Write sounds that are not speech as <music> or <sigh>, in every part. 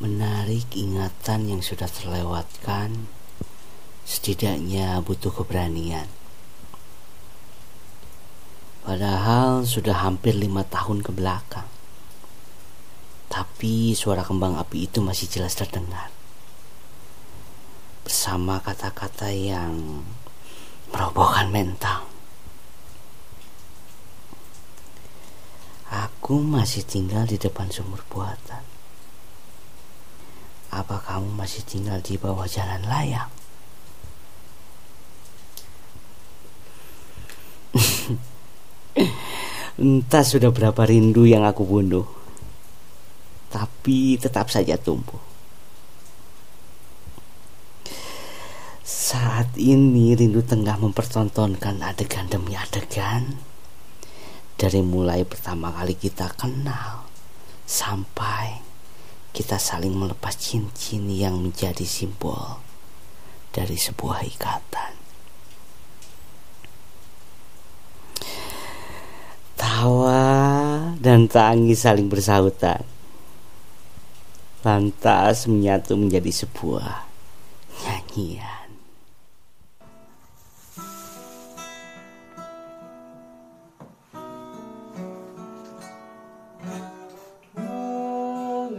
Menarik ingatan yang sudah terlewatkan, setidaknya butuh keberanian. Padahal sudah hampir lima tahun ke belakang. Tapi suara kembang api itu masih jelas terdengar. Bersama kata-kata yang merobohkan mental. Aku masih tinggal di depan sumur buatan. Apa kamu masih tinggal di bawah jalan layang? <laughs> Entah sudah berapa rindu yang aku bunuh Tapi tetap saja tumbuh. Saat ini rindu tengah mempertontonkan adegan demi adegan. Dari mulai pertama kali kita kenal Sampai kita saling melepas cincin yang menjadi simbol dari sebuah ikatan Tawa dan tangis saling bersahutan. Lantas menyatu menjadi sebuah nyanyian.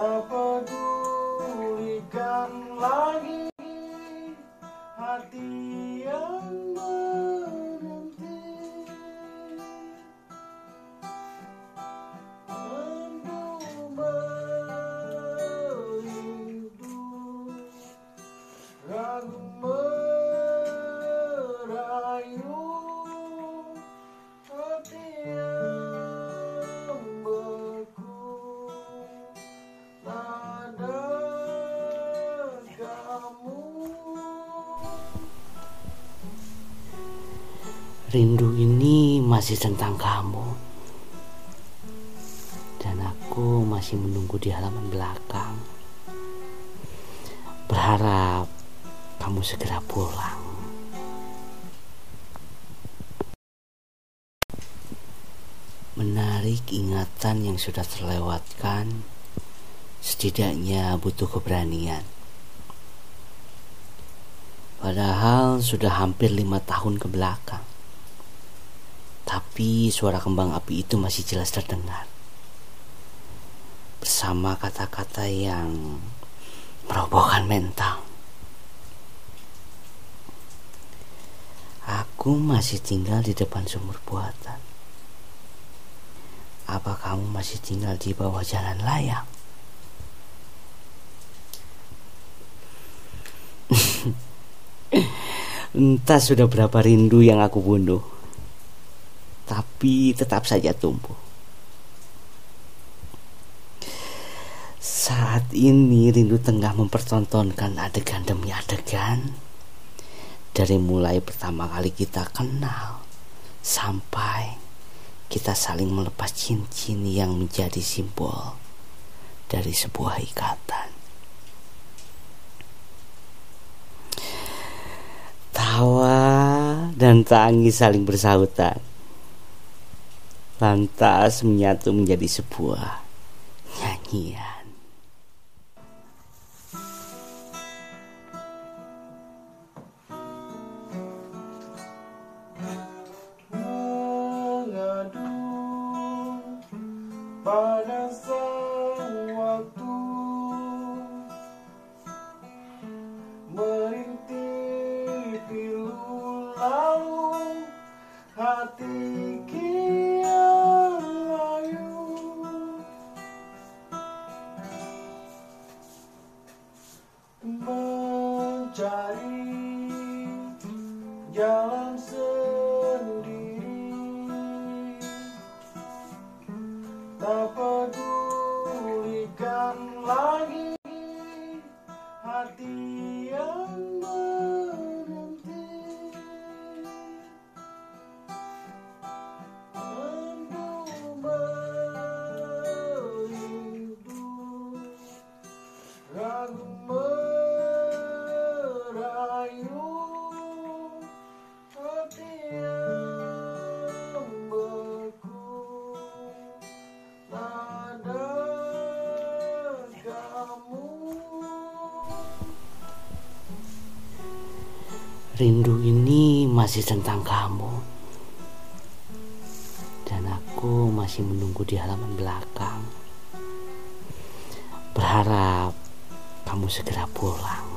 Tak pedulikan lagi hati yang berhenti. Merindu merindu ragu merayu Rindu ini masih tentang kamu. Dan aku masih menunggu di halaman belakang. Berharap kamu segera pulang. Menarik ingatan yang sudah terlewatkan Setidaknya butuh keberanian. Padahal sudah hampir lima tahun ke belakang Tapi suara kembang api itu masih jelas terdengar. Bersama kata-kata yang merobohkan mental. Aku masih tinggal di depan sumur buatan. Apa kamu masih tinggal di bawah jalan layang? <laughs> Entah sudah berapa rindu yang aku bunuh Tapi tetap saja tumbuh. Saat ini rindu tengah mempertontonkan adegan demi adegan. Dari mulai pertama kali kita kenal Sampai kita saling melepas cincin yang menjadi simbol Dari sebuah ikatan. Tawa dan tangis saling bersahutan. Lantas menyatu menjadi sebuah nyanyian. pada mencari jalan sendiri. Tak rindu ini masih tentang kamu. Dan aku masih menunggu di halaman belakang. Berharap kamu segera pulang.